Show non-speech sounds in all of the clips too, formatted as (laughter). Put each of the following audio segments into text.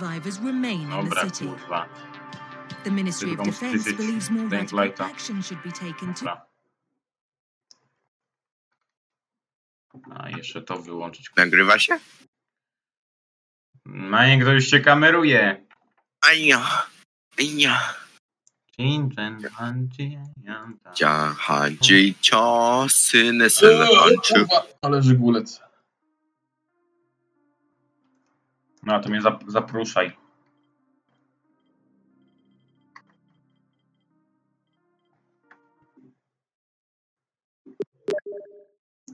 survivors remain in the Dobra, city. kurwa. The Ministry of Defense believes more radical action should be taken to. A jeszcze to wyłączyć. Nagrywa się? Maniek to już się kameruje. Ania. Ania. Ciachadzi ciosy nesene kończy. Ale żygulec. No to mnie zap zapruszaj.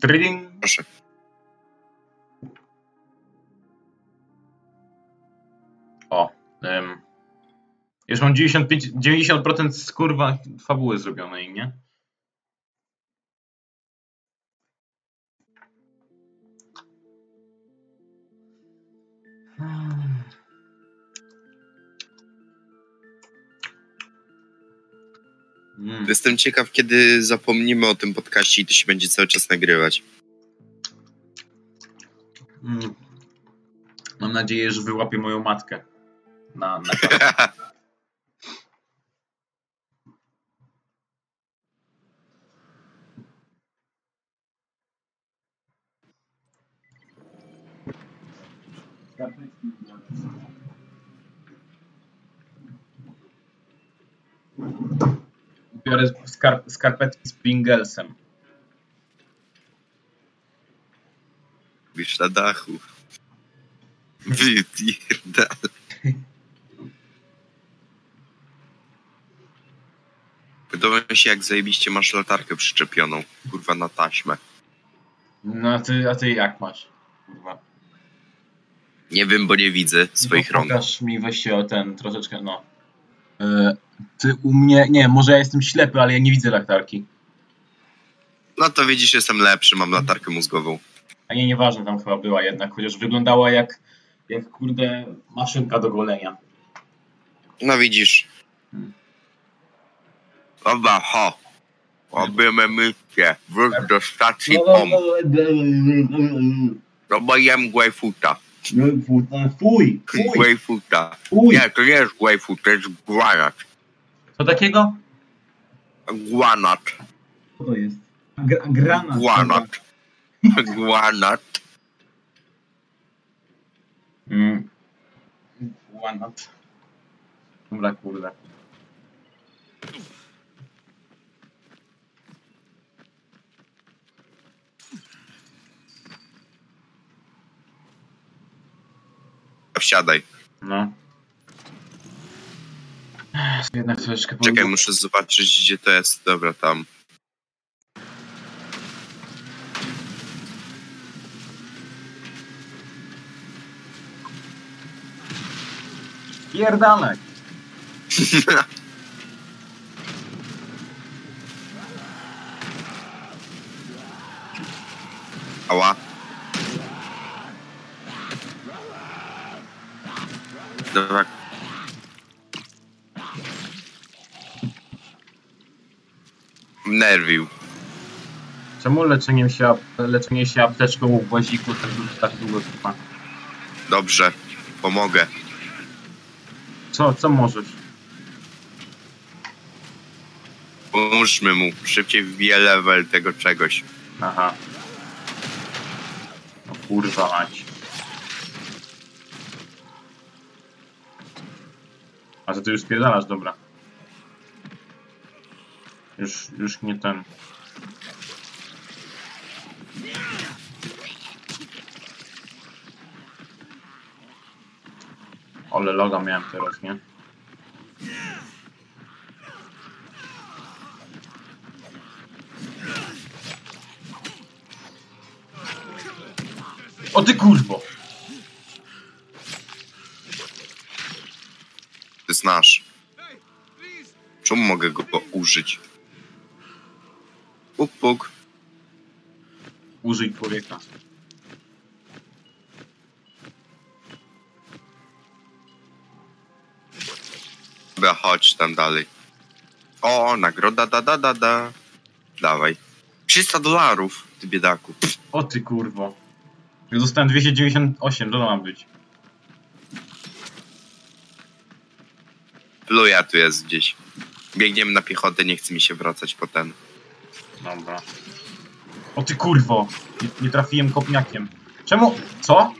Tring. Proszę. O. Ym. Już mam 95, 90% z kurwa fabuły zrobionej, nie? Mm. Jestem ciekaw, kiedy zapomnimy o tym podcaście i to się będzie cały czas nagrywać. Mm. Mam nadzieję, że wyłapię moją matkę. Na, na (laughs) Biorę skarp skarpetki z Pringlesem. Wiesz, na dachu. Wypierdal. Podoba mi się, jak zajebiście masz latarkę przyczepioną. Kurwa, na taśmę. No a ty, a ty jak masz? Kurwa. Nie wiem, bo nie widzę swoich no, rąk. Pokaż mi, weź o ten troszeczkę, no. E, ty u mnie, nie, może ja jestem ślepy, ale ja nie widzę latarki. No to widzisz, jestem lepszy, mam latarkę mózgową. A nie, nieważne, tam chyba była jednak, chociaż wyglądała jak, jak kurde, maszynka do golenia. No widzisz. Hmm. Dobra, ho. Robimy misję. Wróć do No, stacji POM. No bo jem Greyfoota. Fuj, fuj, Greyfoota. fuj. Nie, to nie jest Greyfoot, to jest granat. Co takiego? Granat. Co to jest? Gra, granat. Granat. Granat. Mm. Granat. Dobra, kurde. Wsiadaj. No. Jednak troszeczkę Czekaj, powiem- muszę zobaczyć, gdzie to jest. Dobra, tam. Pierdalek. (laughs) Ała. Dobra. Nerwił. Czemu leczenie się, leczenie się apteczką w łaziku tak, tak długo trwa? Dobrze. Pomogę. Co, co możesz? Pomóżmy mu. Szybciej wbije level tego czegoś. Aha. No kurwa mać. A to ty już spierdalasz, dobra. Już, już nie ten. Ale loga miałem teraz, nie? O ty kurwo! To jest nasz. Czemu mogę go użyć? Puk, puk. Użyj człowieka. Dobra, chodź tam dalej. O, nagroda, da, da, da, da. Dawaj. 300 dolarów, ty biedaku. O ty kurwo. Ja dostałem 298, to ma być. Pluja tu jest gdzieś. Biegniemy na piechotę, nie chce mi się wracać potem. Dobra. O ty kurwo! Nie, nie trafiłem kopniakiem. Czemu? Co?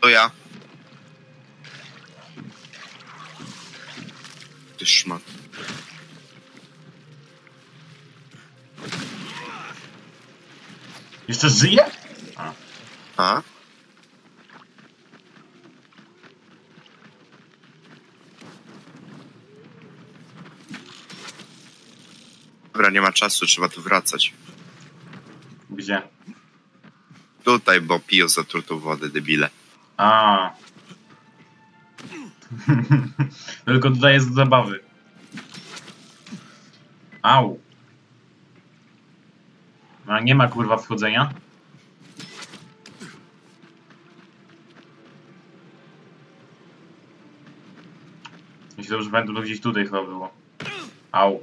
To ja. Ty szmat. Jeszcze żyje? A. A? Dobra, nie ma czasu, trzeba tu wracać. Gdzie? Tutaj, bo piją zatrutą wodę, debile. A. (laughs) Tylko dodaję z zabawy. Au. A nie ma kurwa wchodzenia? Jeśli dobrze pamiętam, to gdzieś tutaj chyba było. Au.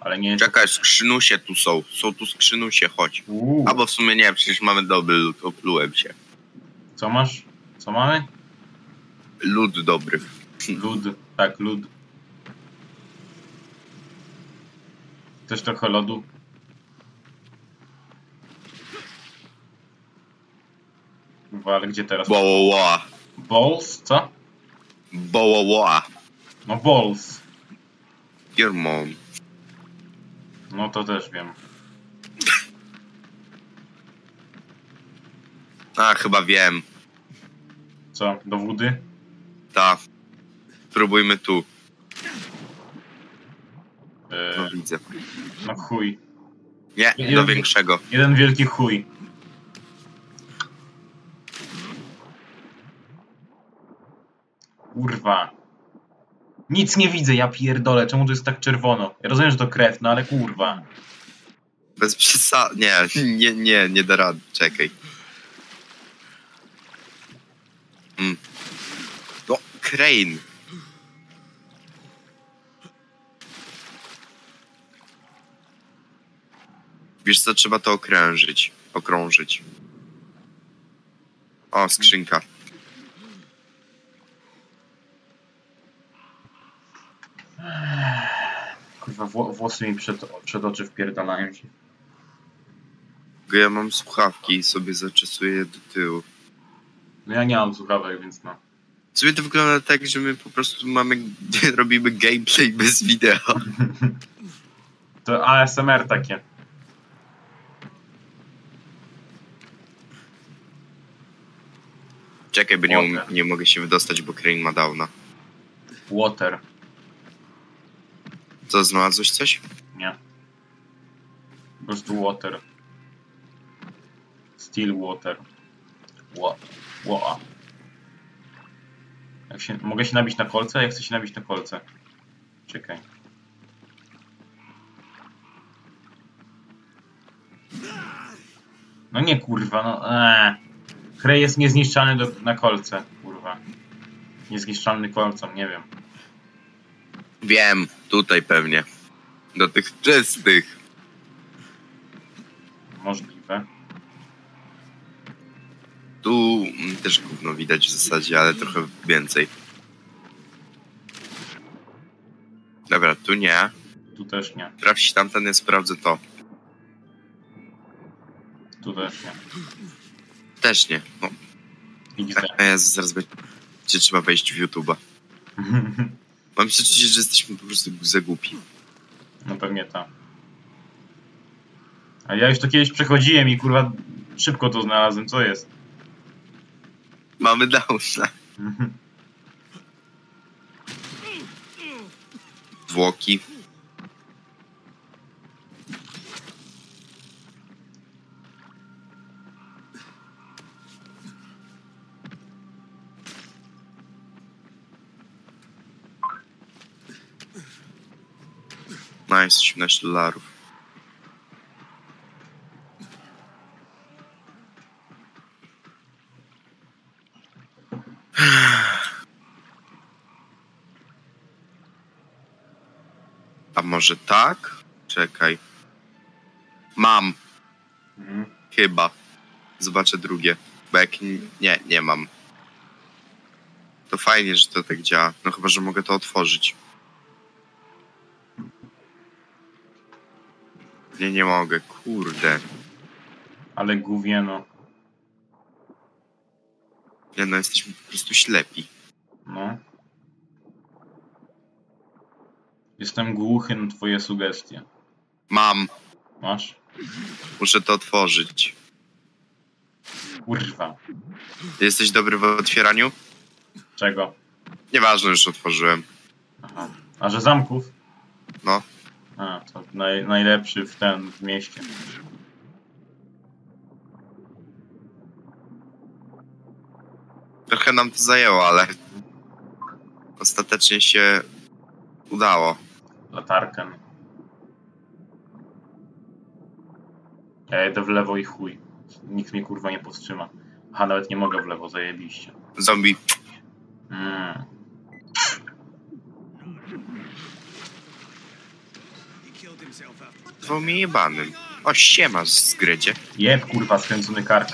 Ale nie. Czekaj, skrzynusie tu są. Są tu skrzynusie, chodź. Uuu. Albo w sumie nie, przecież mamy dobry lód, oplułem się. Co masz? Co mamy? Lód dobry. Lud. Tak, lud. Też trochę lodu. Kurwa, ale gdzie teraz? Bołoła. Balls? Co? Bołoła. No balls. Your mom. No to też wiem. A, chyba wiem. Co? Dowody? Ta. Spróbujmy tu. Yy, No widzę. no chuj. Nie, do większego. Jeden wielki chuj. Kurwa. Nic nie widzę, ja pierdolę. Czemu to jest tak czerwono? Ja rozumiem, że to krew, no ale kurwa. Bez przesady. Nie, nie, nie, nie da rady. Czekaj. Mm. No, Crane. Wiesz co, trzeba to okrężyć. Okrążyć. O, skrzynka. Kurwa, wło- włosy mi przed, przed oczy wpierdalają się. Bo Ja mam słuchawki i sobie zaczesuję do tyłu. No ja nie mam słuchawek, więc no. Sobie to wygląda tak, że my po prostu mamy, (laughs) robimy gameplay bez wideo. (laughs) To ASMR takie. Czekaj, bo nie, nie mogę się wydostać, bo Crane ma downa. Water. Co, znalazłeś coś? Nie. Prostu water. Still water. Ła. Ła. Jak się, mogę się nabić na kolce? Ja chcę się nabić na kolce. Czekaj. No nie kurwa, no eee. Jest niezniszczalny do, na kolce, kurwa. Niezniszczalny kolcom, nie wiem. Wiem, tutaj pewnie. Do tych czystych. Możliwe. Tu mm, też gówno widać w zasadzie, ale trochę więcej. Dobra, tu nie. Tu też nie. Sprawdź tamten, ja sprawdzę to. Tu też nie. Też nie. No, XD. a ja zaraz będzie trzeba wejść w YouTube'a. (laughs) Mam przeczucie, że jesteśmy po prostu za głupi. No pewnie tak. A ja już to kiedyś przechodziłem i kurwa szybko to znalazłem, co jest? Mamy downa. Zwłoki. Nice, 17 dolarów. (sighs) A może tak? Czekaj. Mam. Chyba. Zobaczę drugie. Bo jak nie, nie mam. To fajnie, że to tak działa. No chyba, że mogę to otworzyć. Nie, nie mogę. Kurde. Ale gówieno. Nie no, jesteśmy po prostu ślepi. No. Jestem głuchy na twoje sugestie. Mam. Masz? Muszę to otworzyć. Kurwa. Jesteś dobry w otwieraniu? Czego? Nieważne, już otworzyłem. Aha. A że zamków? No. A, to naj, najlepszy w ten, w mieście. Trochę nam to zajęło, ale ostatecznie się udało. Latarkę. Ja jedę w lewo i chuj. Nikt mnie kurwa nie powstrzyma. Aha, nawet nie mogę w lewo, zajebiście. Zombie. Mm. Mnie jebanym. O, siema, zgrydzie. Jeb kurwa, skręcony kark.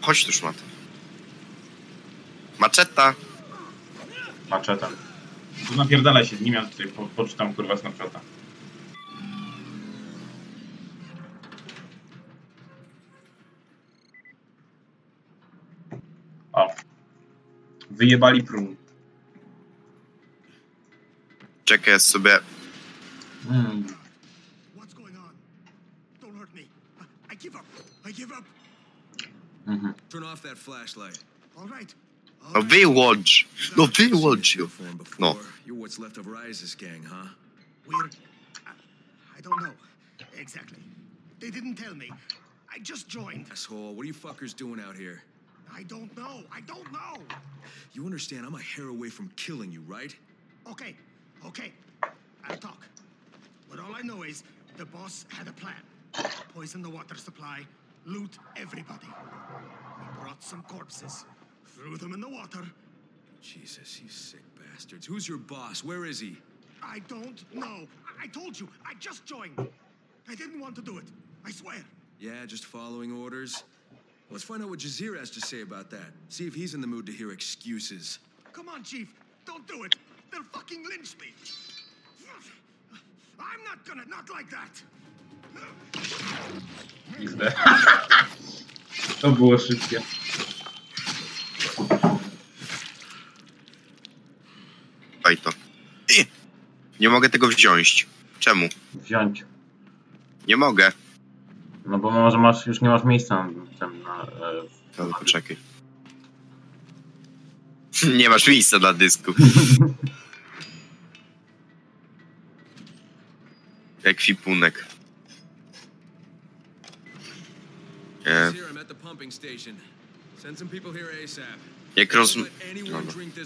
Chodź tu, szmatę. Maczeta. Maczetem. Tu napierdalaj się z nim, ja tutaj po, poczytam kurwa Snapchata. O. Wyjebali prun. I give up. Mhm. Turn off that flashlight. All right. All No right. wyłącz. No wyłącz ją. Uniform. No. You're what's left of Rise's gang, huh? We're. I, I don't know. Exactly. They didn't tell me. I just joined. Asshole, what are you fuckers doing out here? I don't know. I don't know. You understand I'm a hair away from killing you, right? Okay. Okay. I'll talk. But all I know is the boss had a plan. Poison the water supply, loot everybody. We brought some corpses, threw them in the water. Jesus, you sick bastards. Who's your boss? Where is he? I don't know. I, I told you. I just joined. I didn't want to do it. I swear. Yeah, just following orders? Let's find out what Jazir has to say about that. See if he's in the mood to hear excuses. Come on, Chief. Don't do it. They'll fucking lynch me. I'm not gonna, not like that. (laughs) To było szybkie. Daj to. I! Nie mogę tego wziąć. Czemu? Wziąć. Nie mogę. No bo może masz, już nie masz miejsca na tym, na, e, No, poczekaj. (laughs) Nie masz miejsca na dysku. (laughs)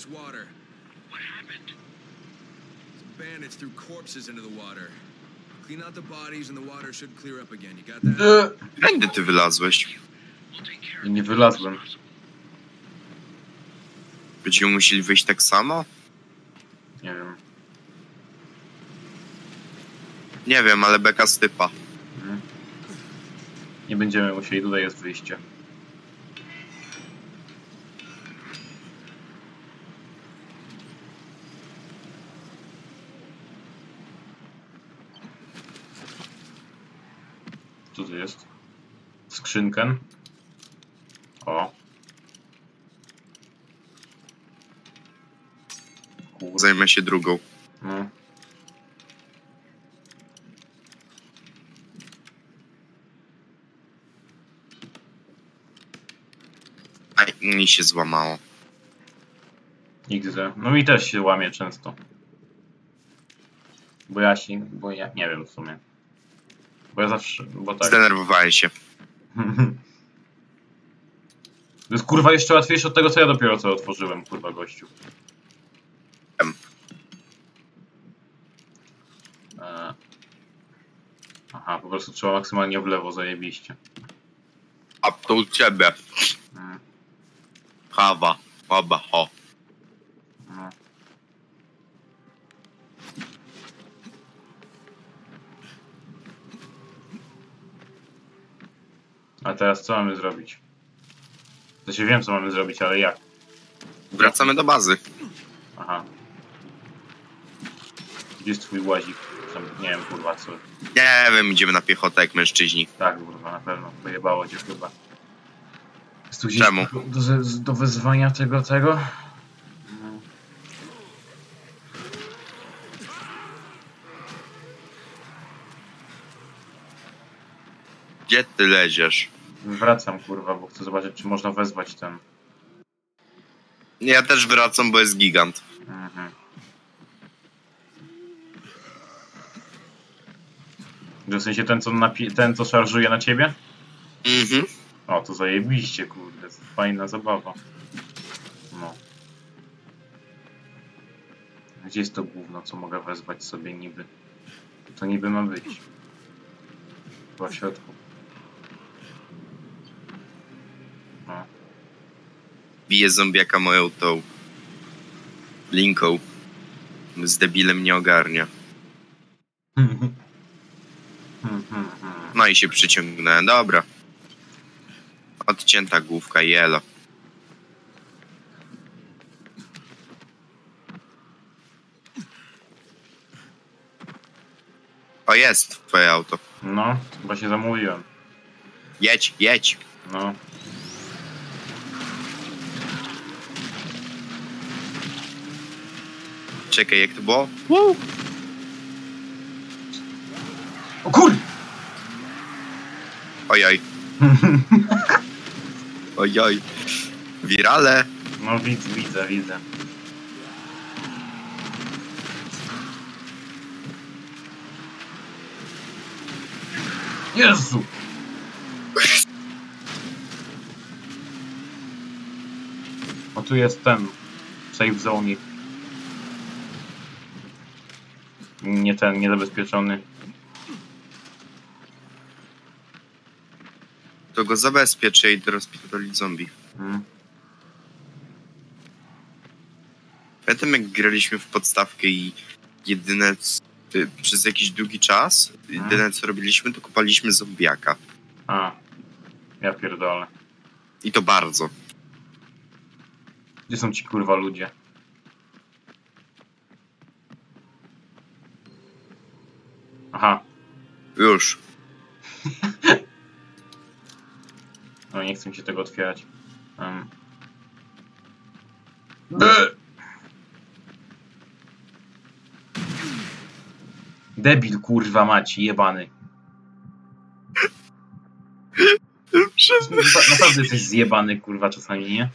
water. What happened? Some bandits threw corpses into the water. Clean out the bodies and the water should clear up again. You got that? E, Będę ty wylazłeś. I nie wylazłem. Będziemy musieli wyjść tak samo? Nie wiem. Nie wiem, ale beka z typa. Mhm. Nie będziemy musieli, tutaj jest wyjście. Co tu jest? Skrzynkę. O. Kurde. Zajmę się drugą. Mi się złamało. XD. No mi też się łamie często. Bo ja się, bo ja nie wiem w sumie. Bo ja zawsze, bo tak. Zdenerwowałem się. To jest kurwa jeszcze łatwiejsze od tego, co ja dopiero co otworzyłem, kurwa gościu. Em. E... Aha, po prostu trzeba maksymalnie w lewo, zajebiście. A to u ciebie. Kawa. Oba, ho. A teraz co mamy zrobić? To się wiem co mamy zrobić, ale jak? Wracamy do bazy. Aha. Gdzie jest twój łazik? Tam, nie wiem kurwa co. Nie wiem, idziemy na piechotę jak mężczyźni. Tak kurwa na pewno. Pojebało cię chyba. Gdzieś Czemu? Do, do, do wezwania tego, tego? Gdzie ty leziesz? Wracam kurwa, bo chcę zobaczyć czy można wezwać ten. Ja też wracam, bo jest gigant. Mhm. W sensie ten co, napi- ten, co szarżuje na ciebie? Mhm. O, to zajebiście, kurde, to fajna zabawa. No. Gdzie jest to gówno, co mogę wezwać sobie niby? To niby ma być. Chyba w środku. No. Bije zombiaka moją tą linką. Z debilem nie ogarnia. (laughs) No i się przyciągnąłem. Dobra. Odcięta główka, jelo. O, jest twoje auto. No, chyba się zamówiłem. Jedź, jedź. No. Czekaj, jak to było? O kur... Ojoj. (laughs) Ojoj. Wirale. No widzę, widzę, widzę. Jezu! O tu jest ten safe zone. Nie ten, niezabezpieczony. To go zabezpieczę i rozpierdolić zombie. Mm. Pamiętam jak graliśmy w podstawkę i jedyne y, przez jakiś długi czas, jedyne co robiliśmy to kopaliśmy zombiaka. A, ja pierdolę. I to bardzo. Gdzie są ci kurwa ludzie? Aha, Już. Nie chcę mi się tego otwierać. Um. Debil kurwa maci, jebany. Na- Naprawdę jesteś zjebany kurwa czasami, nie?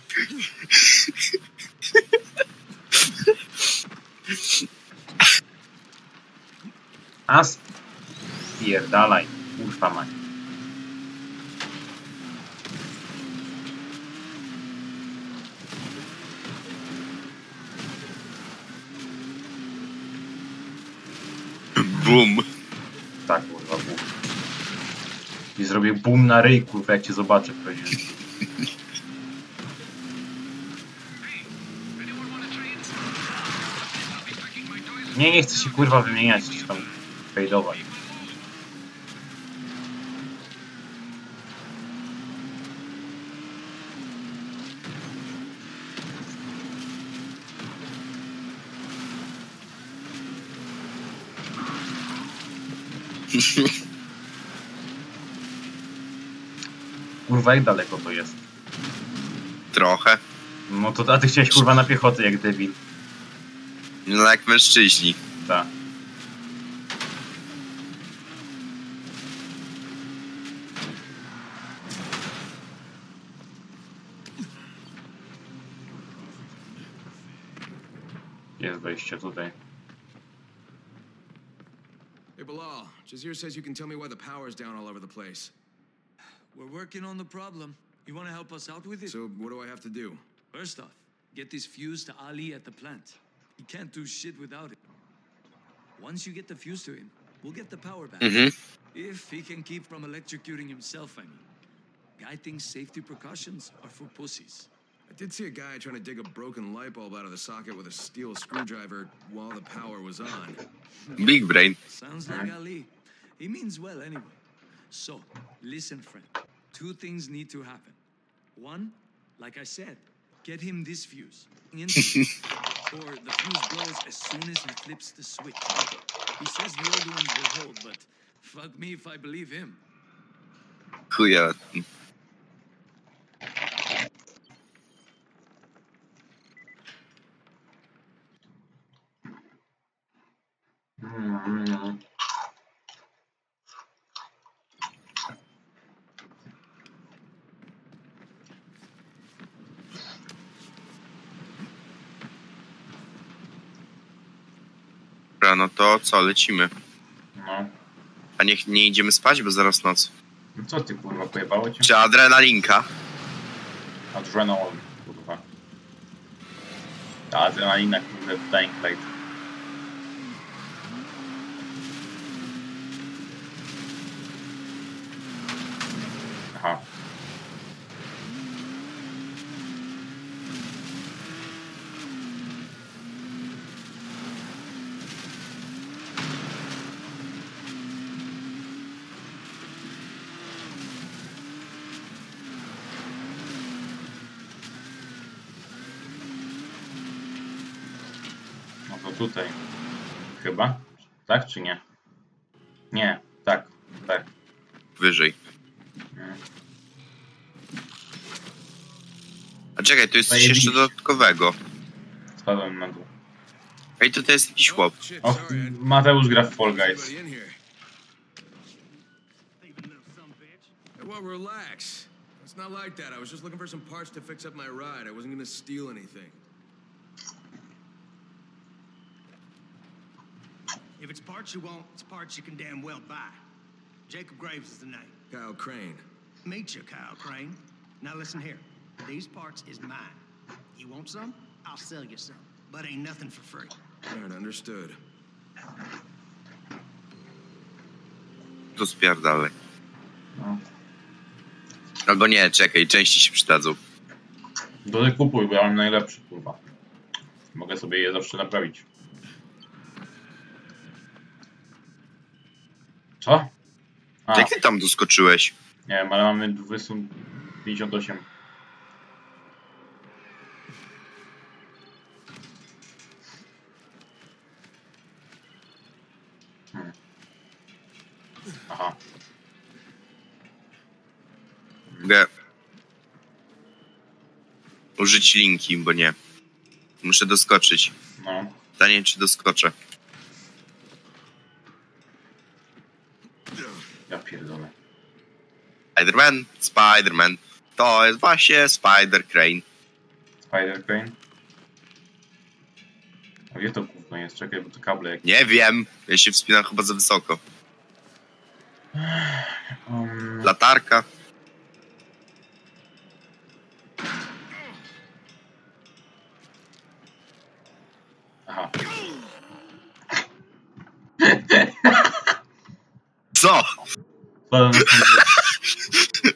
As pierdalaj, kurwa mać. Bum. Tak, kurwa, bum. I zrobię bum na ryj, kurwa, jak cię zobaczę pewnie. Nie, nie chcę się kurwa wymieniać, czy tam fejdować. Kurwa, jak daleko to jest? Trochę. No to, a ty chciałeś kurwa na piechotę jak debil. No jak mężczyźni. Tak. Jest wejście tutaj. Jazir says you can tell me why the power's down all over the place. We're working on the problem. You want to help us out with it? So what do I have to do? First off, get this fuse to Ali at the plant. He can't do shit without it. Once you get the fuse to him, we'll get the power back. Mhm. If he can keep from electrocuting himself, I mean. Guy thinks safety precautions are for pussies. I did see a guy trying to dig a broken light bulb out of the socket with a steel screwdriver while the power was on. Big brain. Sounds like Ali. He means well anyway. So, listen, friend. two things need to happen. One, like I said, get him this fuse. (laughs) Or the fuse blows as soon as he flips the switch. He says the old ones will hold, but fuck me if I believe him. Chuja. Mm. To co, lecimy. No. A niech nie idziemy spać, bo zaraz noc. No Co ty kurwa, pojebało cię? Czy adrenalinka? Adrenalin, kurwa. Ta adrenalina, kurde, w Dying Light. Aha. No to tutaj. Chyba? Tak czy nie? Nie, tak, tak. Wyżej. Mm. A czekaj, to jest coś Zajebiście. jeszcze dodatkowego. Spadłem na dół. Ej, tutaj jest jakiś chłop. Shit, O, sorry. I Mateusz gra w Fall Guys. Well, relax. It's not like that. I was just looking for some parts to fix up my ride. I wasn't gonna steal anything. If it's parts you want, it's parts you can damn well buy. Jacob Graves is the name. Kyle Crane. Meet you, Kyle Crane. Now listen here. These parts is mine. You want some? I'll sell you some. But ain't nothing for free. All right, understood. To spierdalaj. No. Albo nie, czekaj, części się przydadzą. To ty kupuj, bo ja mam najlepszy, kurwa. Mogę sobie je zawsze naprawić. Co? A, Jak ty tam doskoczyłeś? nie wiem, ale mamy 258. Hmm. Aha. Mogę użyć linki, bo nie. Muszę doskoczyć. No. Pytanie, czy doskoczę. Ja pierdolę. Spider-Man, Spider-Man. To jest właśnie Spider Crane. Spider Crane? A gdzie to gówno jest? Czekaj, bo to kable. Nie wiem. Ja się wspinam chyba za wysoko. Um, Latarka. aha. Co?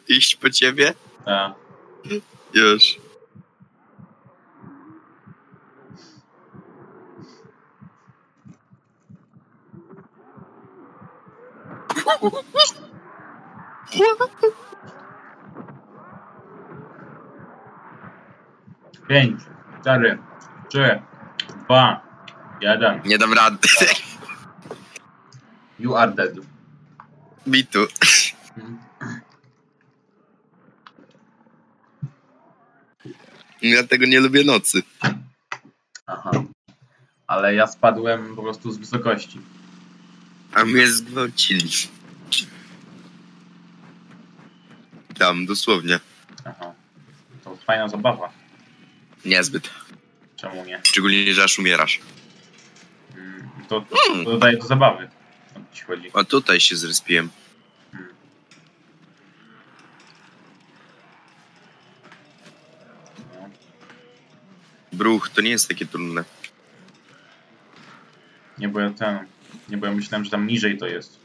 Iść po ciebie? Ta. Już. Pięć, cztery, trzy, dwa, jeden. Nie dam rady. You are dead. Mi tu. Ja tego nie lubię nocy. Aha. Ale ja spadłem po prostu z wysokości. A mnie zgwałcili. Tam, dosłownie. Aha. To fajna zabawa. Niezbyt. Czemu nie? Szczególnie, że aż umierasz. Mm, To, to dodaje do zabawy. O ci chodzi? O, tutaj się zrespiłem. Bruch, to nie jest takie trudne. Nie, bo ja tam... Nie, bo ja myślałem, że tam niżej to jest.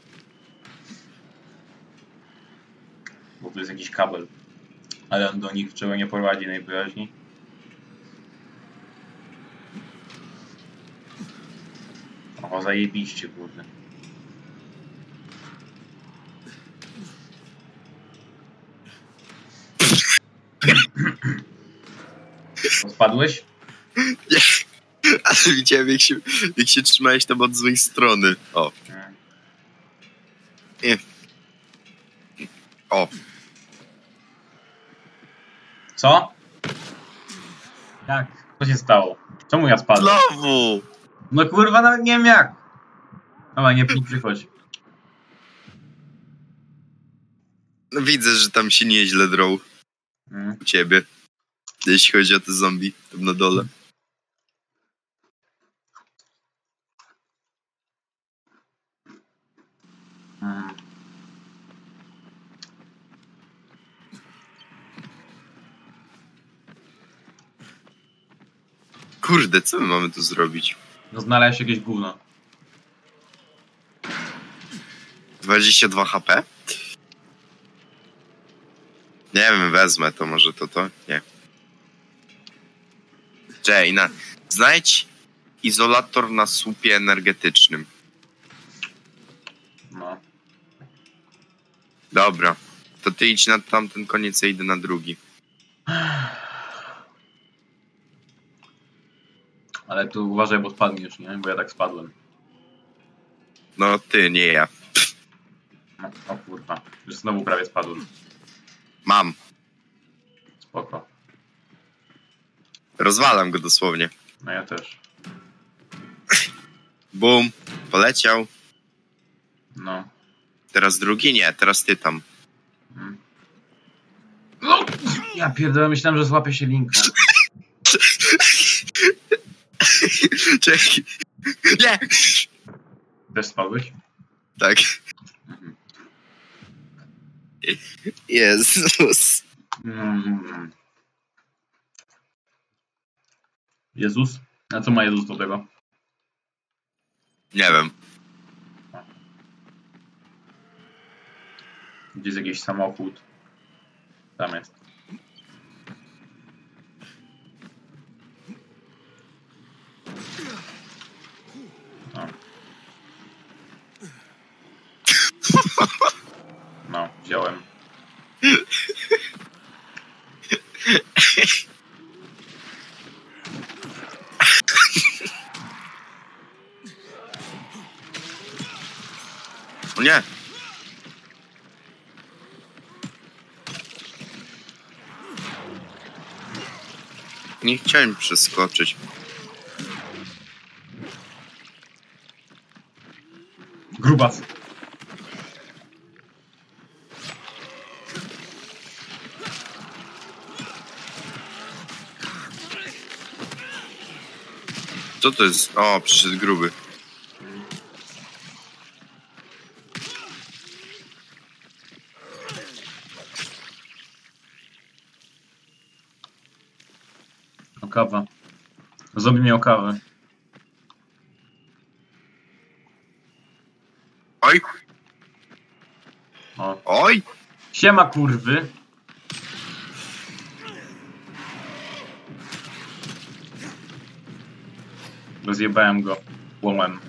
Bo tu jest jakiś kabel. Ale on do nich czego nie prowadzi najwyraźniej. O, zajebiście, kurde. Spadłeś? Ale widziałem, jak się, jak się trzymałeś tam od złej strony. O, Nie. o. Co? Jak? Co się stało? Czemu ja spadłem? Znowu! No kurwa, nawet nie wiem jak. Dobra, nie przychodź. No widzę, że tam się nieźle drą Mm. u ciebie. Jeśli chodzi o te zombie tam na dole. Kurde, co my mamy tu zrobić? No znaleźć jakieś gówno. 22 HP? Nie wiem, wezmę to, może to to? Nie. Jane, znajdź izolator na słupie energetycznym. No. Dobra, to ty idź na tamten koniec, ja idę na drugi. Ale tu uważaj, bo spadniesz, nie? Bo ja tak spadłem. No ty, nie ja. No, o kurwa. Już znowu prawie spadłem. Mam. Spoko. Rozwalam go dosłownie. No ja też. Bum, poleciał. No. Teraz drugi? Nie, teraz ty tam. No! Ja pierdolę, myślałem, że złapię się linką. (laughs) Czekaj. Nie! Też spadłeś? Tak. Mhm. Jezus. Mm. Jezus? A co ma Jezus do tego? Nie wiem. Gdzie jest jakiś samochód? Tam jest. O. No, wziąłem. O nie! Nie chciałem przeskoczyć. Grubas. Co to jest? O, przyszedł gruby. O kawa. Zombie miał kawę. Oj, O. oj! Siema kurwy. Rozjebałem go łomem.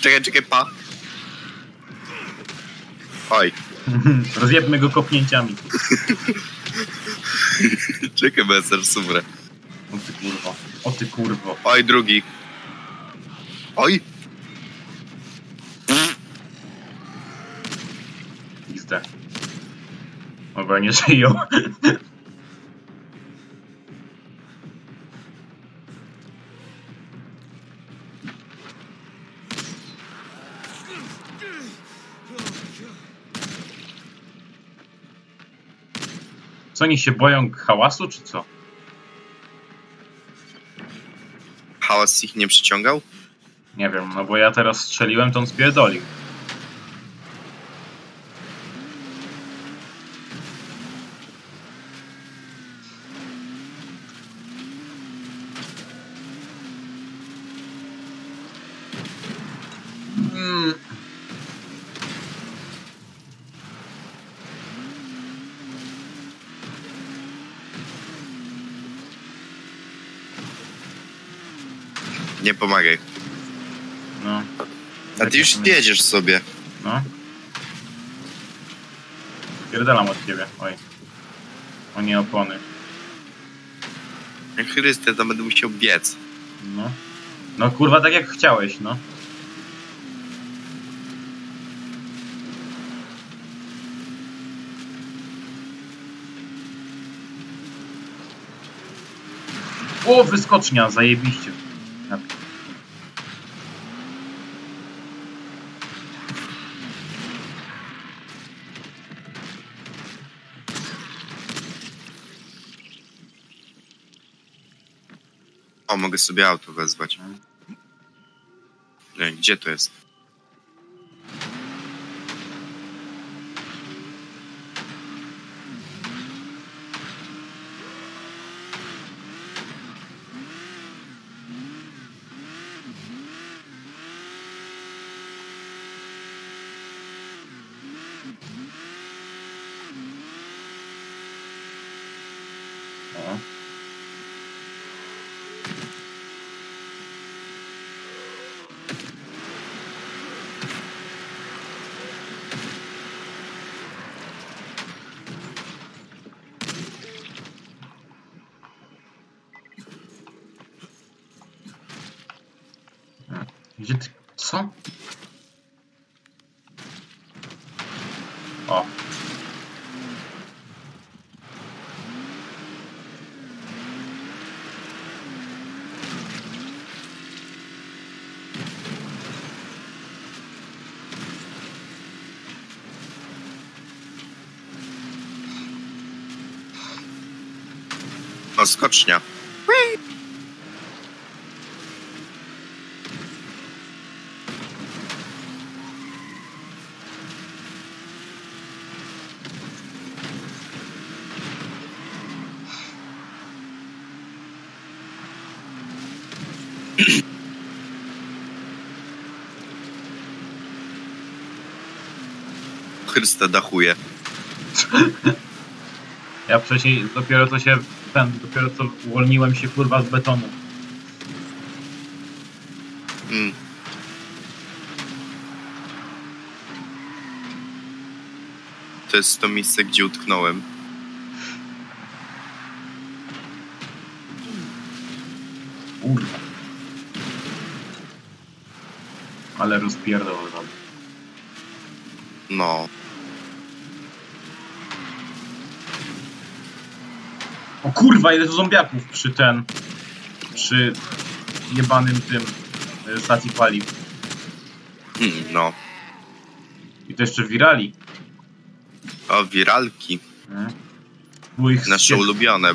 Czekaj, czekaj, pa. Oj, (laughs) Rozjebmy go kopnięciami. (laughs) czekaj, bo ja umrę. O ty kurwo. O ty kurwo. Oj, drugi. Oj! XD. Dobra, nie żyją. Co oni się boją hałasu, czy co? Hałas ich nie przyciągał? Nie wiem, no bo ja teraz strzeliłem, to on spierdolił. Nie pomagaj. No, A ty już jedziesz sobie. no. Pierdalam od ciebie, oj. O nie opony. Chryste, to będę musiał biec. No. No kurwa, tak jak chciałeś, no. O, wyskocznia, zajebiście. Mogę sobie auto wezwać. Nie, gdzie to jest? O. Gdzie ty... Co? O. O, skocznia. Chryste, dachuje. (laughs) Ja wcześniej dopiero co się ten, dopiero co uwolniłem się kurwa z betonu. Mm. To jest to miejsce, gdzie utknąłem. Kurwa. Ale rozpierdol. No. O kurwa, ile to zombiaków przy ten... przy jebanym tym y, stacji paliw. Mm, no. I to jeszcze wirali. O, wiralki. Ich Nasze ulubione.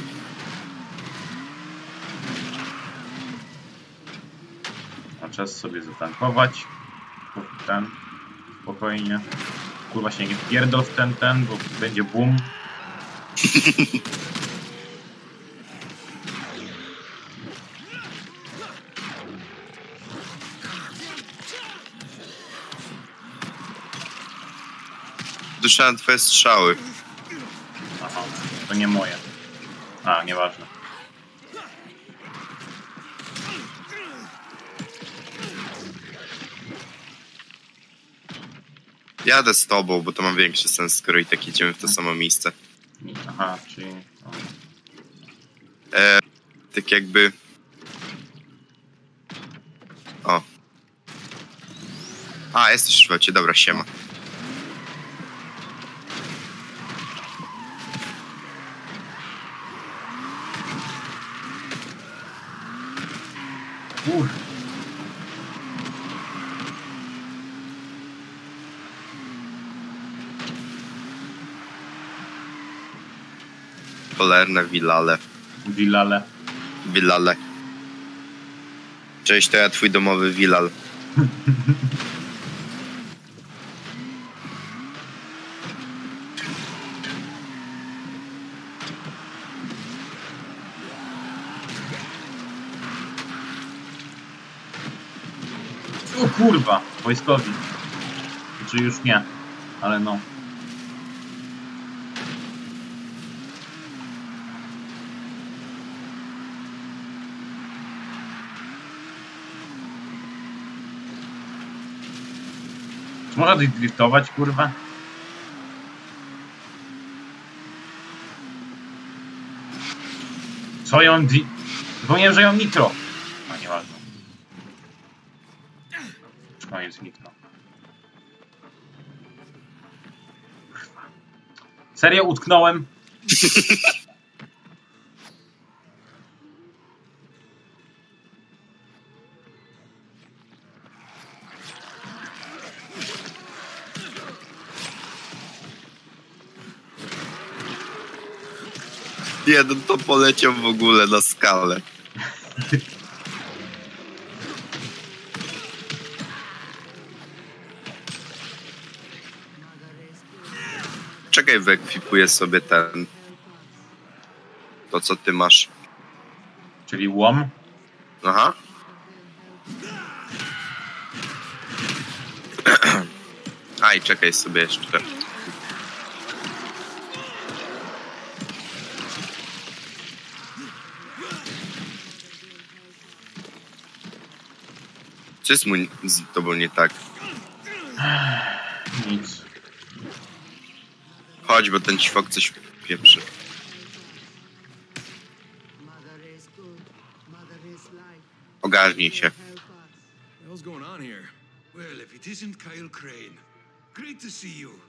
A czas sobie zatankować. Ten. Spokojnie. Kurwa się nie wpierdol w ten, ten, bo będzie boom. (laughs) Słyszałem twoje strzały. Aha, to nie moje. A, nieważne. Jadę z tobą, bo to ma większy sens, skoro i tak idziemy w to samo miejsce. Aha, czyli... E, tak jakby... O. A, jesteś w dobra, siema. Polerne Wilale. Wilale. Wilale. Cześć, to ja twój domowy Wilal. O kurwa, wojskowi. Czy już nie, ale no. Można driftować, kurwa? Co ją di... Zapomniałem, że ją nitro. No nieważne. Koniec nitro. Kurwa. Serio utknąłem? (laughs) Jeden to poleciał w ogóle na skalę. Czekaj, wyekwipuję sobie ten... To, co ty masz. Czyli łom. Aha. (clears throat) Aj, czekaj sobie jeszcze. Co jest mu z tobą nie tak? Nic. Chodź, bo ten ćwok coś pieprzy. Ogarnij się. To see you.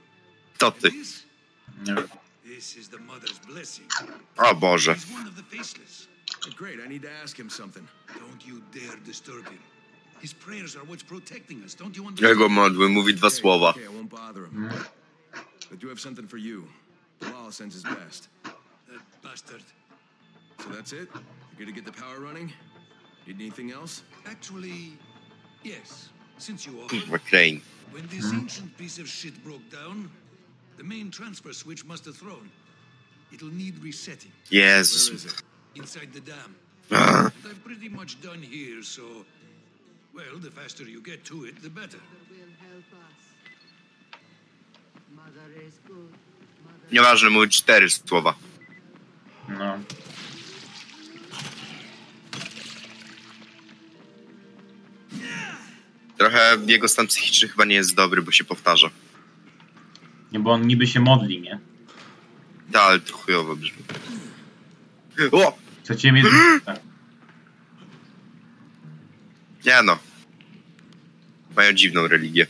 To ty. This, Nie wiem. this is the mother's blessing. O Boże. He's one of the faceless. Great, I need to ask him something. Don't you dare disturb him. Jego understand? modły mówi dwa Okay, słowa. Okay, I won't bother him. I do have something for you. Bilal sends his best. That bastard. So that's it? You're gonna get the power running? Need anything else? Actually, yes. Since you offered, Kurwa, Crane. when this ancient piece of shit broke down, the main transfer switch must have thrown. It'll need resetting Yes. Where is it? inside the dam. Ah, I'm pretty much done here, so. Well, the faster you get to it, the better. Mother will help us. Mother is good. Mother Nieważne, mówi cztery słowa. No. Trochę jego stan psychiczny chyba nie jest dobry, bo się powtarza. Nie, bo on niby się modli, nie? Da, ale to chujowo brzmi. O! Chcecie mieć... (gasps) Tak. Nie no. Mają dziwną religię.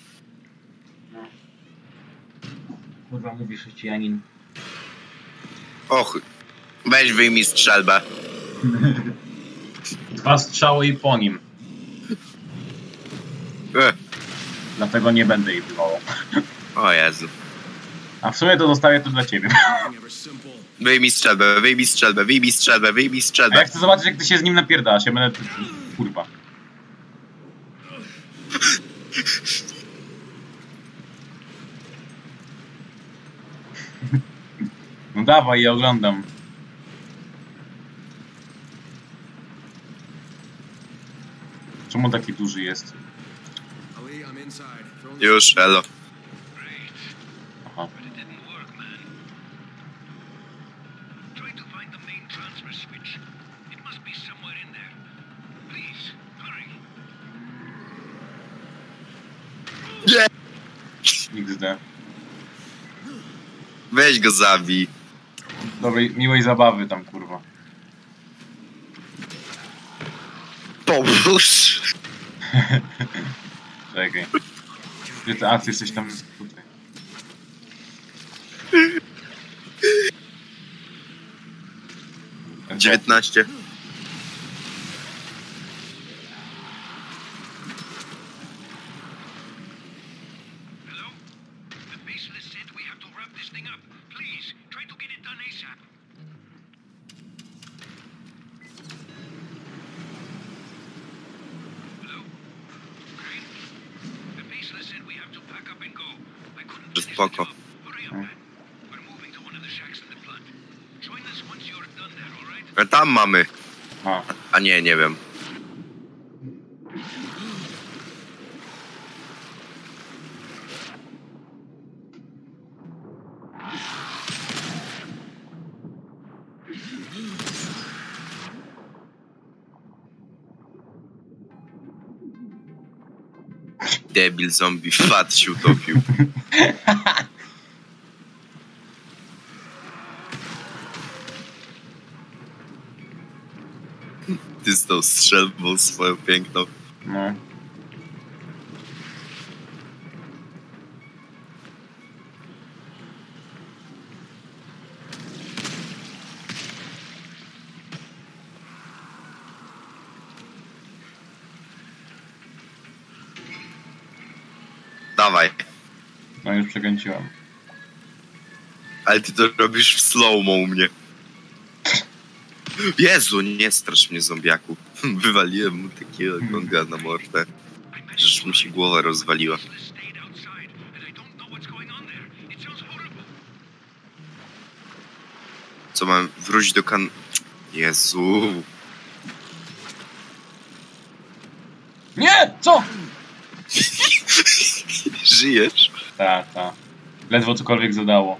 Kurwa, mówi chrześcijanin. Och, weź wyjmij strzelbę. (laughs) Dwa strzały i po nim. E, Dlatego nie będę jej wywołał. o Jezu. A w sumie to zostawię to dla ciebie. Wyjmij strzelbę, wyjmij strzelbę, wyjmij strzelbę, wyjmij A ja strzelbę. chcę zobaczyć, jak ty się z nim napierdalasz. Ja będę... Kurwa. No dawaj, ja oglądam. Czemu taki duży jest? Już, elo. Weź go zabij. Dobrej, miłej zabawy tam, kurwa. Pomóż. (laughs) Czekaj. Gdzie ty, a ty jesteś tam tutaj. Dziewiętnaście. Hello? The baseless said we have to wrap this thing up. Please, try to get it done ASAP. Hello? Crane? The baseless said we have to pack up and go. I couldn't Just finish fuck the off. job. Hurry up, man. We're moving to one of the shacks in the plant. Join us once you're done there, all right? A tam mamy. A, A nie, nie wiem. Debil zombie fat się utopił. (laughs) Ty z tą strzelbą swoją piękną. No. Dawaj. No już przekręciłem. Ale ty to robisz w slow-mo u mnie. Jezu, nie strasz mnie zombiaku. (laughs) Wywaliłem mu takiego gonga na mordę. Żeż mu się głowa rozwaliła. Co mam wrócić do kan... Jezu. Nie! Co? (laughs) Żyjesz? Tak, tak. Ledwo cokolwiek zadało.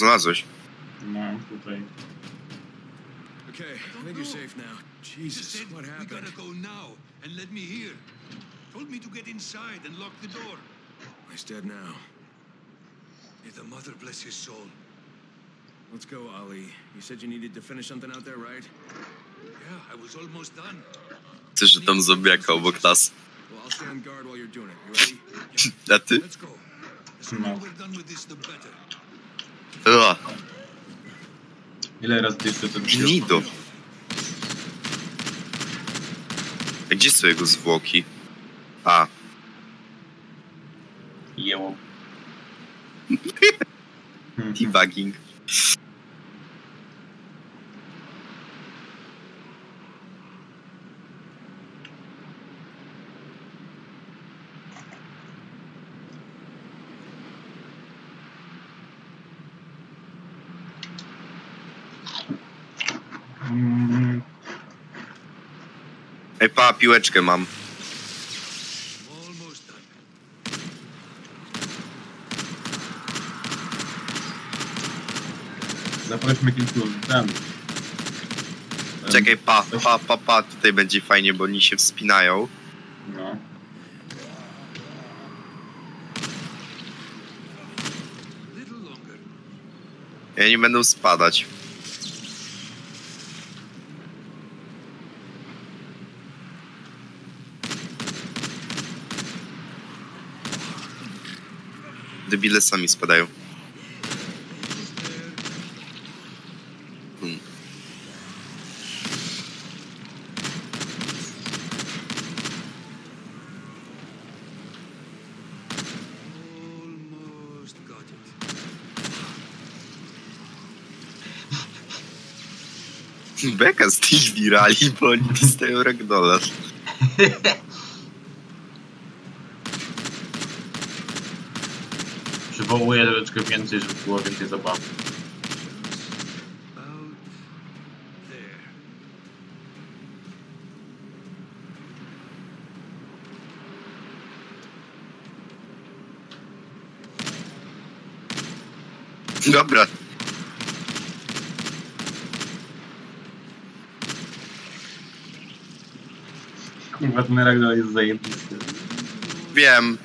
Znalazłeś. No, tutaj. Okay, I think you're safe now. Jesus, what we happened? gotta go now and let me hear. Told me to get inside and lock the door. He's dead now. May the mother bless his soul. Let's go, Ali. You said you needed to finish something out there, right? Yeah, I was almost done. Chcesz, że tam zombiaka obok nas. Well, I'll stay on guard while you're doing it. You ready? (laughs) A ty? Let's go. The sooner we're done with this, the better. Ua, Ile razy ty jeszcze to gnido. A gdzie są jego zwłoki? A, Jeło. (laughs) Debugging. Pa, piłeczkę mam. Zaprośmy kilku ten. Czekaj, pa, pa, pa, pa, tutaj będzie fajnie, bo oni się wspinają. No. I oni będą spadać. Debile sami spadają. Hmm. Beka z tych wirali, bo oni dostają ragdola. (laughs) Przywołuję troszeczkę więcej, żeby było więcej zabawy. Dobra, Kurwa, ten ragdoll jest zajebisty. wiem.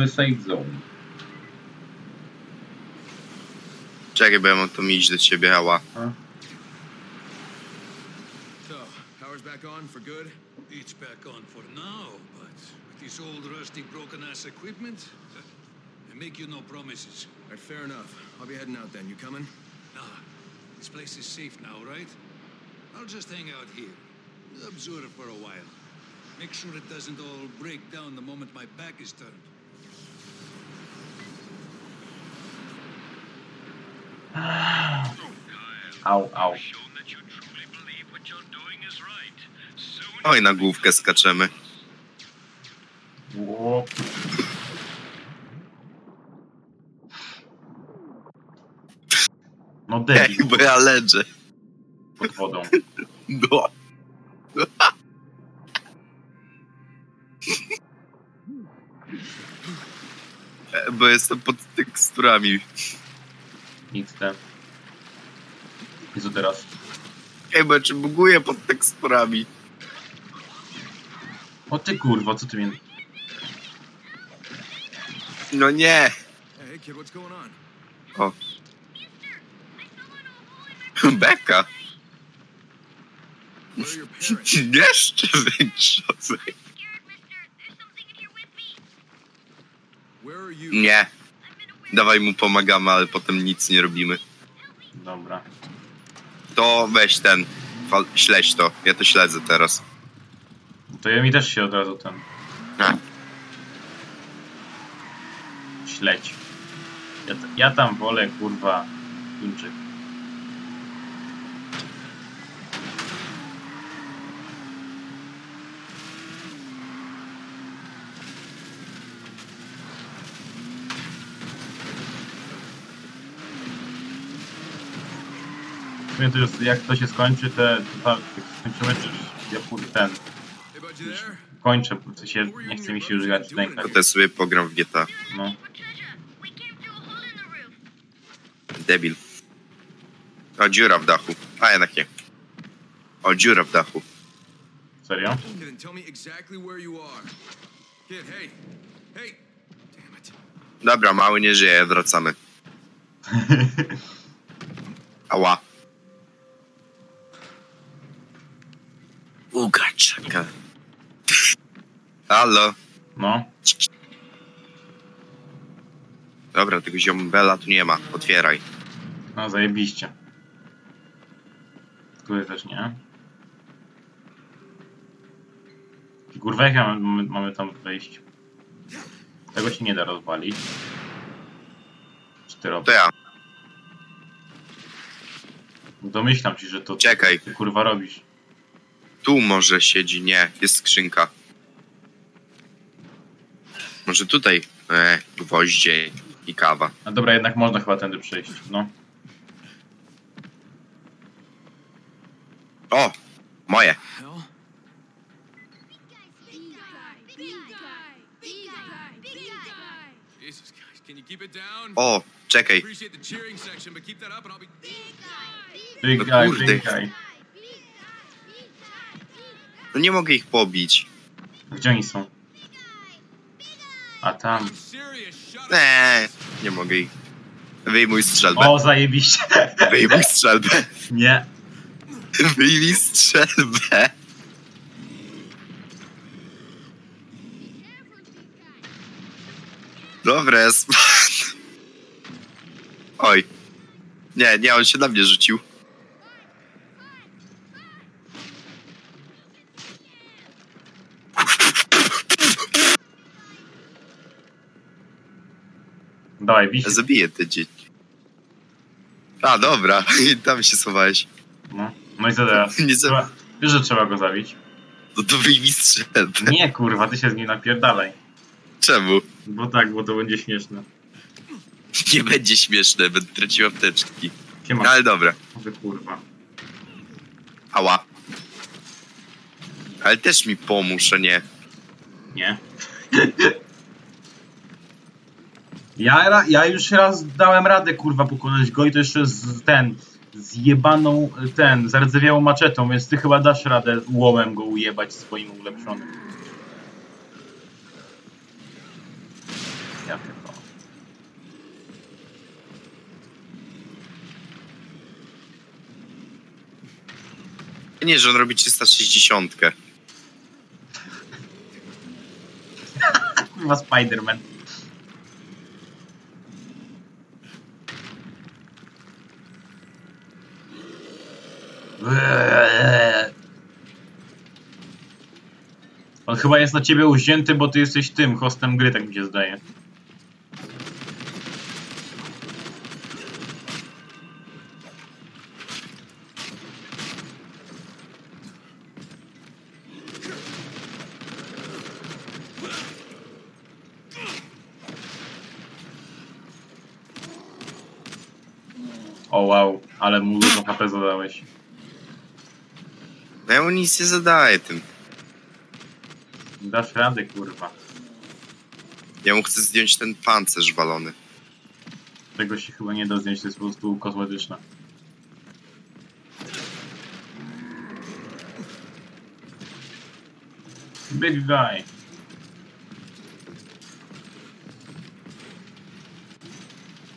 O, nowy safe zone. Czekaj, bo ja mam to iść do ciebie, hała. So, power's back on for good? It's back on for now, but with this old rusty broken ass equipment, (laughs) I make you no promises. All right, fair enough. I'll be heading out then. You coming? Nah, this place is safe now, right? I'll just hang out here, observe for a while. Make sure it doesn't all break down the moment my back is turned. Doing is Oj, na główkę skaczemy. Ło. No debil (laughs) bo ja leżę. pod wodą. (laughs) No. (laughs) Bo jestem pod teksturami. Nic te. I co teraz? Ej, bo ja czy buguję pod teksturami. O ty kurwa, co ty mnie... No nie. On? Beka. (laughs) Jeszcze you? Nie. Dawaj mu pomagamy, ale potem nic nie robimy. Dobra. To weź ten. Fal- śledź to. Ja to śledzę teraz. To ja mi też się od razu ten... A. Śledź. Ja, ja tam wolę kurwa... Tuńczyk. Sumie to jest, jak to się skończy, te, to, jak skończymy, to już ja pójdę ten, kończę, w sensie nie chce mi się już grać w To też sobie pogram w GTA. No. Debil. O, dziura w dachu. A jednak nie. O, dziura w dachu. Serio? Dobra, mały nie żyje, wracamy. (laughs) Ała. Uga, czeka. Halo. No. Dobra, tego ziombela tu nie ma. Otwieraj. No, zajebiście. Tutaj też nie. Kurwa, jak ja mamy, mamy tam wejść? Tego się nie da rozwalić. Czy ty To robisz? ja. Domyślam ci, że to Czekaj. ty kurwa robisz. Tu może siedzi. Nie, jest skrzynka. Może tutaj. E, gwoździe i kawa. A dobra, jednak można chyba tędy przejść, no. O! Moje. Hell? Jesus, guys, can you keep it down? O, czekaj. Appreciate the cheering section, but keep that up and I'll be. Big No guy, kurde. big guy. No nie mogę ich pobić. Gdzie oni są? A tam. Eee, nie mogę ich. Wyjmuj strzelbę. O, zajebiście. Wyjmuj strzelbę. Nie. Wyjmij strzelbę. Dobre. Oj. Nie, nie, on się na mnie rzucił. Dawaj, wiś. zabiję te dzieci. A, dobra. (laughs) I tam się schowałeś. No. no i co teraz? (laughs) Nie za... Trzeba... Wiesz, że trzeba go zabić? No to wyjmij strzelbę. Nie, kurwa, ty się z nim napierdalaj. Czemu? Bo tak, bo to będzie śmieszne. Nie będzie śmieszne, będę tracił apteczki. Siema. No, ale dobra. Wy kurwa. Ała. Ale też mi pomóż, a nie. Nie. (laughs) Ja, ja już raz dałem radę, kurwa, pokonać go i to jeszcze z ten, zjebaną, ten, zardzewiałą maczetą, więc ty chyba dasz radę łomem go ujebać swoim ulepszonym. Ja pierdolę. Nie, że on robi 360. (laughs) Kurwa Spiderman. On chyba jest na ciebie uzięty, bo ty jesteś tym hostem gry, tak mi się zdaje. O wow, ale mu dużo HP zadałeś. No ja mu nic nie zadaję tym. Dasz radę, kurwa. Ja mu chcę zdjąć ten pancerz walony. Tego się chyba nie da zdjąć, to jest po prostu kosmetyczne. Big guy.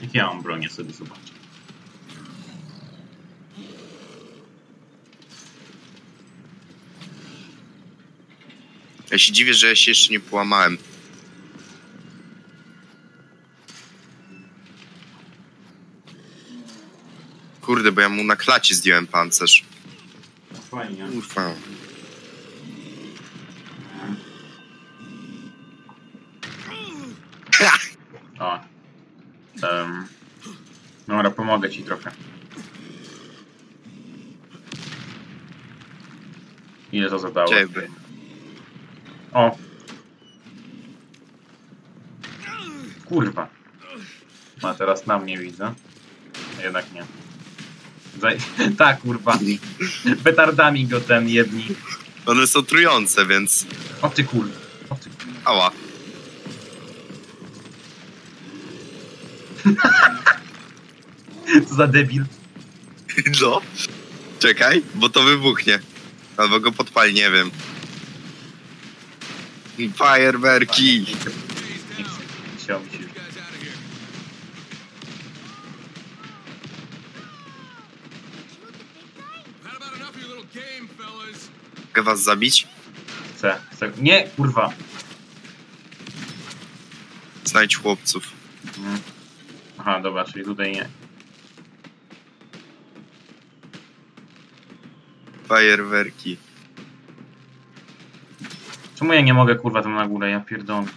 Jak ja mam bronię sobie zobaczę. Ja się dziwię, że ja się jeszcze nie połamałem. Kurde, bo ja mu na klacie zdjąłem pancerz. Fajnie. Kurwa. O. Um. Dobra, pomogę ci trochę. Ile to zadało? Ciebie. O. Kurwa. A teraz na mnie widzę. Jednak nie. Zaj... (laughs) tak, kurwa. Petardami go ten jedni. One są trujące, więc... O ty kurwa. O ty. Ała. (laughs) Co za debil. No. Czekaj, bo to wybuchnie. Albo go podpali, nie wiem. Fajerwerki. Nie chcę. Nie chciał mi się. You guys out of here. Had about little game, fellas. Mogę was zabić? Chcę. Chcę. Nie, kurwa. Znajdź chłopców. Mm. Aha, dobra, czyli tutaj nie. Fajerwerki. Czemu ja nie mogę kurwa tam na górę? Ja pierdolę.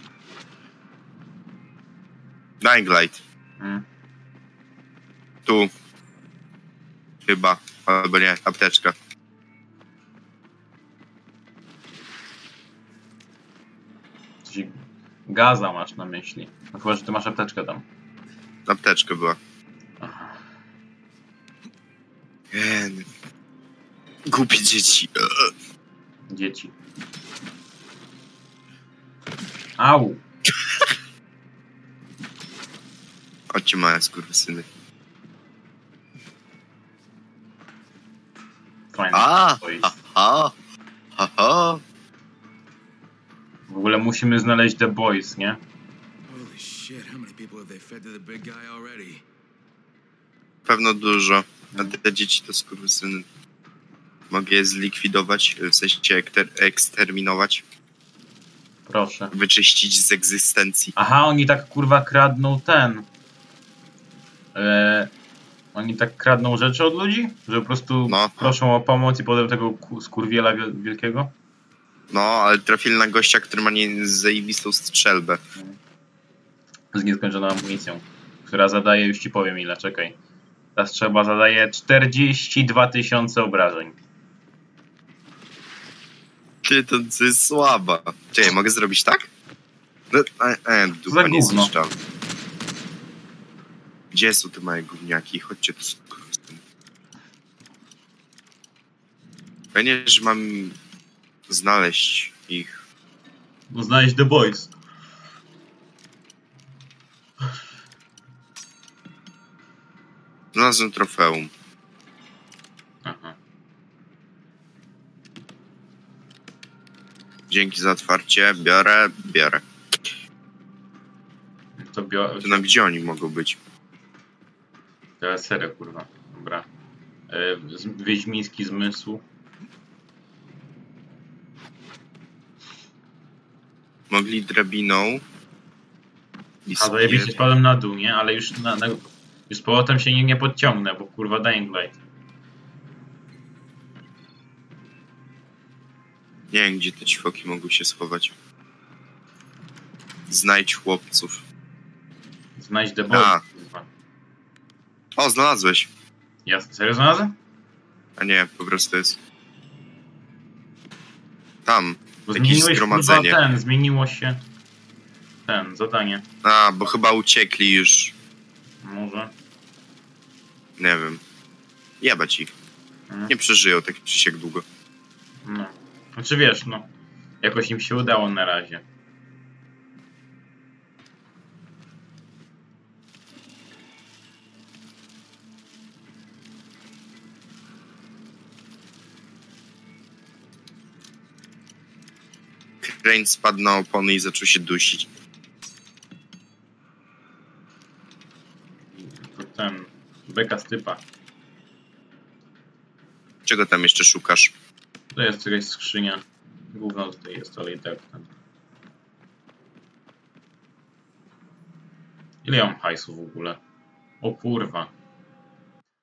Dying Light. Mm. Tu. Chyba. Albo nie, apteczka. Coś gaza masz na myśli. No chyba, że ty masz apteczkę tam. Apteczka była. Aha. Jen. Głupie dzieci. Dzieci. Au! Chodźcie małe skurwysyny. Fajne. A! To jest. Aha! Aha! W ogóle musimy znaleźć The Boys, nie? Holy shit, how many people have they fed to the big guy already? Pewno dużo. A te dzieci to skurwysyny. Mogę je zlikwidować, w sensie ekter- eksterminować, Proszę. wyczyścić z egzystencji. Aha, oni tak kurwa kradną ten. Eee, oni tak kradną rzeczy od ludzi? Że po prostu No. proszą o pomoc i potem tego ku- skurwiela wiel- wielkiego? No, ale trafili na gościa, który ma nie zajebistą strzelbę. Z nieskończoną amunicją. Która zadaje, już ci powiem ile, czekaj. Ta strzelba zadaje 42 tysiące obrażeń. Ty, to, to jest słaba. Czekaj, mogę zrobić tak? No, e, e, dupa nie gówno? zniszczam. Gdzie są te małe gówniaki? Chodźcie tu. Fajnie, że mam znaleźć ich. No znaleźć The Boys. Znalazłem trofeum. Dzięki za otwarcie. Biorę, biorę. To biorę. To na gdzie oni mogą być? To serio, kurwa. Dobra. E, Wiedźmiński zmysł. Mogli drabiną. I A zajebiście spadłem na dół, nie? Ale już na, na, już z powrotem się nie, nie podciągnę, bo kurwa Dying Light. Nie wiem, gdzie te ćwoki mogą się schować. Znajdź chłopców. Znajdź A. kurwa. O, znalazłeś. Ja serio znalazłem? A nie, po prostu jest. Tam. Bo Jakieś zgromadzenie. ten, zmieniło się ten, zadanie. A, bo chyba uciekli już. Może. Nie wiem. Jebać ich. Mhm. Nie przeżyją tak czy siak długo. No. Znaczy wiesz, no. Jakoś im się udało na razie. Crane spadł na opony i zaczął się dusić. To ten. Beka z typa. Czego tam jeszcze szukasz? To jest jakaś skrzynia. Gówno tutaj jest, ale i tak. Ile ja mam hajsu w ogóle? O kurwa.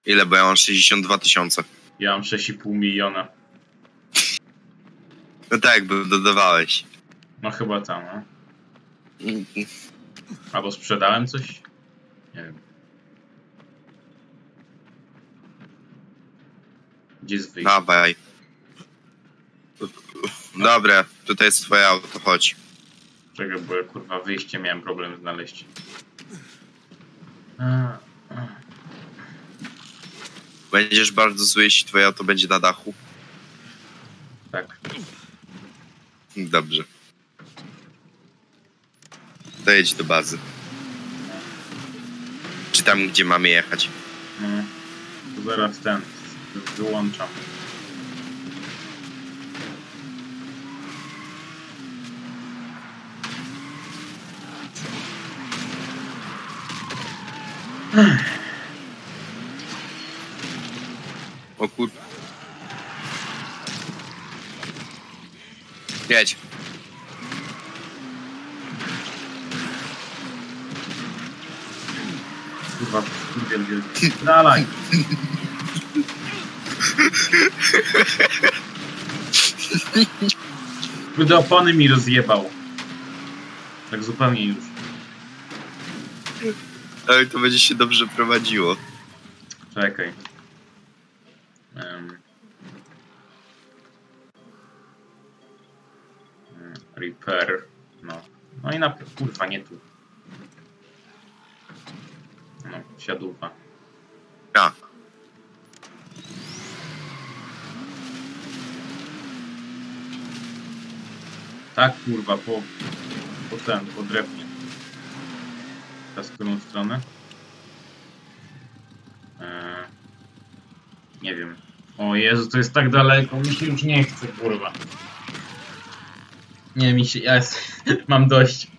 Ile? Bo ja mam 62 tysiące. Ja mam 6,5 miliona. No tak, bo dodawałeś. No chyba tam, no. Albo sprzedałem coś? Nie wiem. Gdzie jest wyjście? Dawaj. Dobra, tutaj jest twoje auto, chodź. Czego, bo ja kurwa wyjście miałem problem znaleźć. Będziesz bardzo zły, jeśli twoje auto będzie na dachu. Tak. Dobrze. To jedź do bazy. Czy tam, gdzie mamy jechać? No. Zaraz ten. Wyłączam. O kur... Jedź. Kurwa, kurwiel wielki. Dalej. Kurde, opony mi rozjebał. Tak zupełnie już. Ale to będzie się dobrze prowadziło. Czekaj. Em, Repair. No. No i na kurwa nie tu. No, siadówa. A, Tak kurwa, po, po ten, po drewnie. Teraz w którą stronę? Eee, nie wiem. O Jezu, to jest tak daleko, mi się już nie chce, kurwa. Nie, mi się, ja jest, (laughs) mam dość.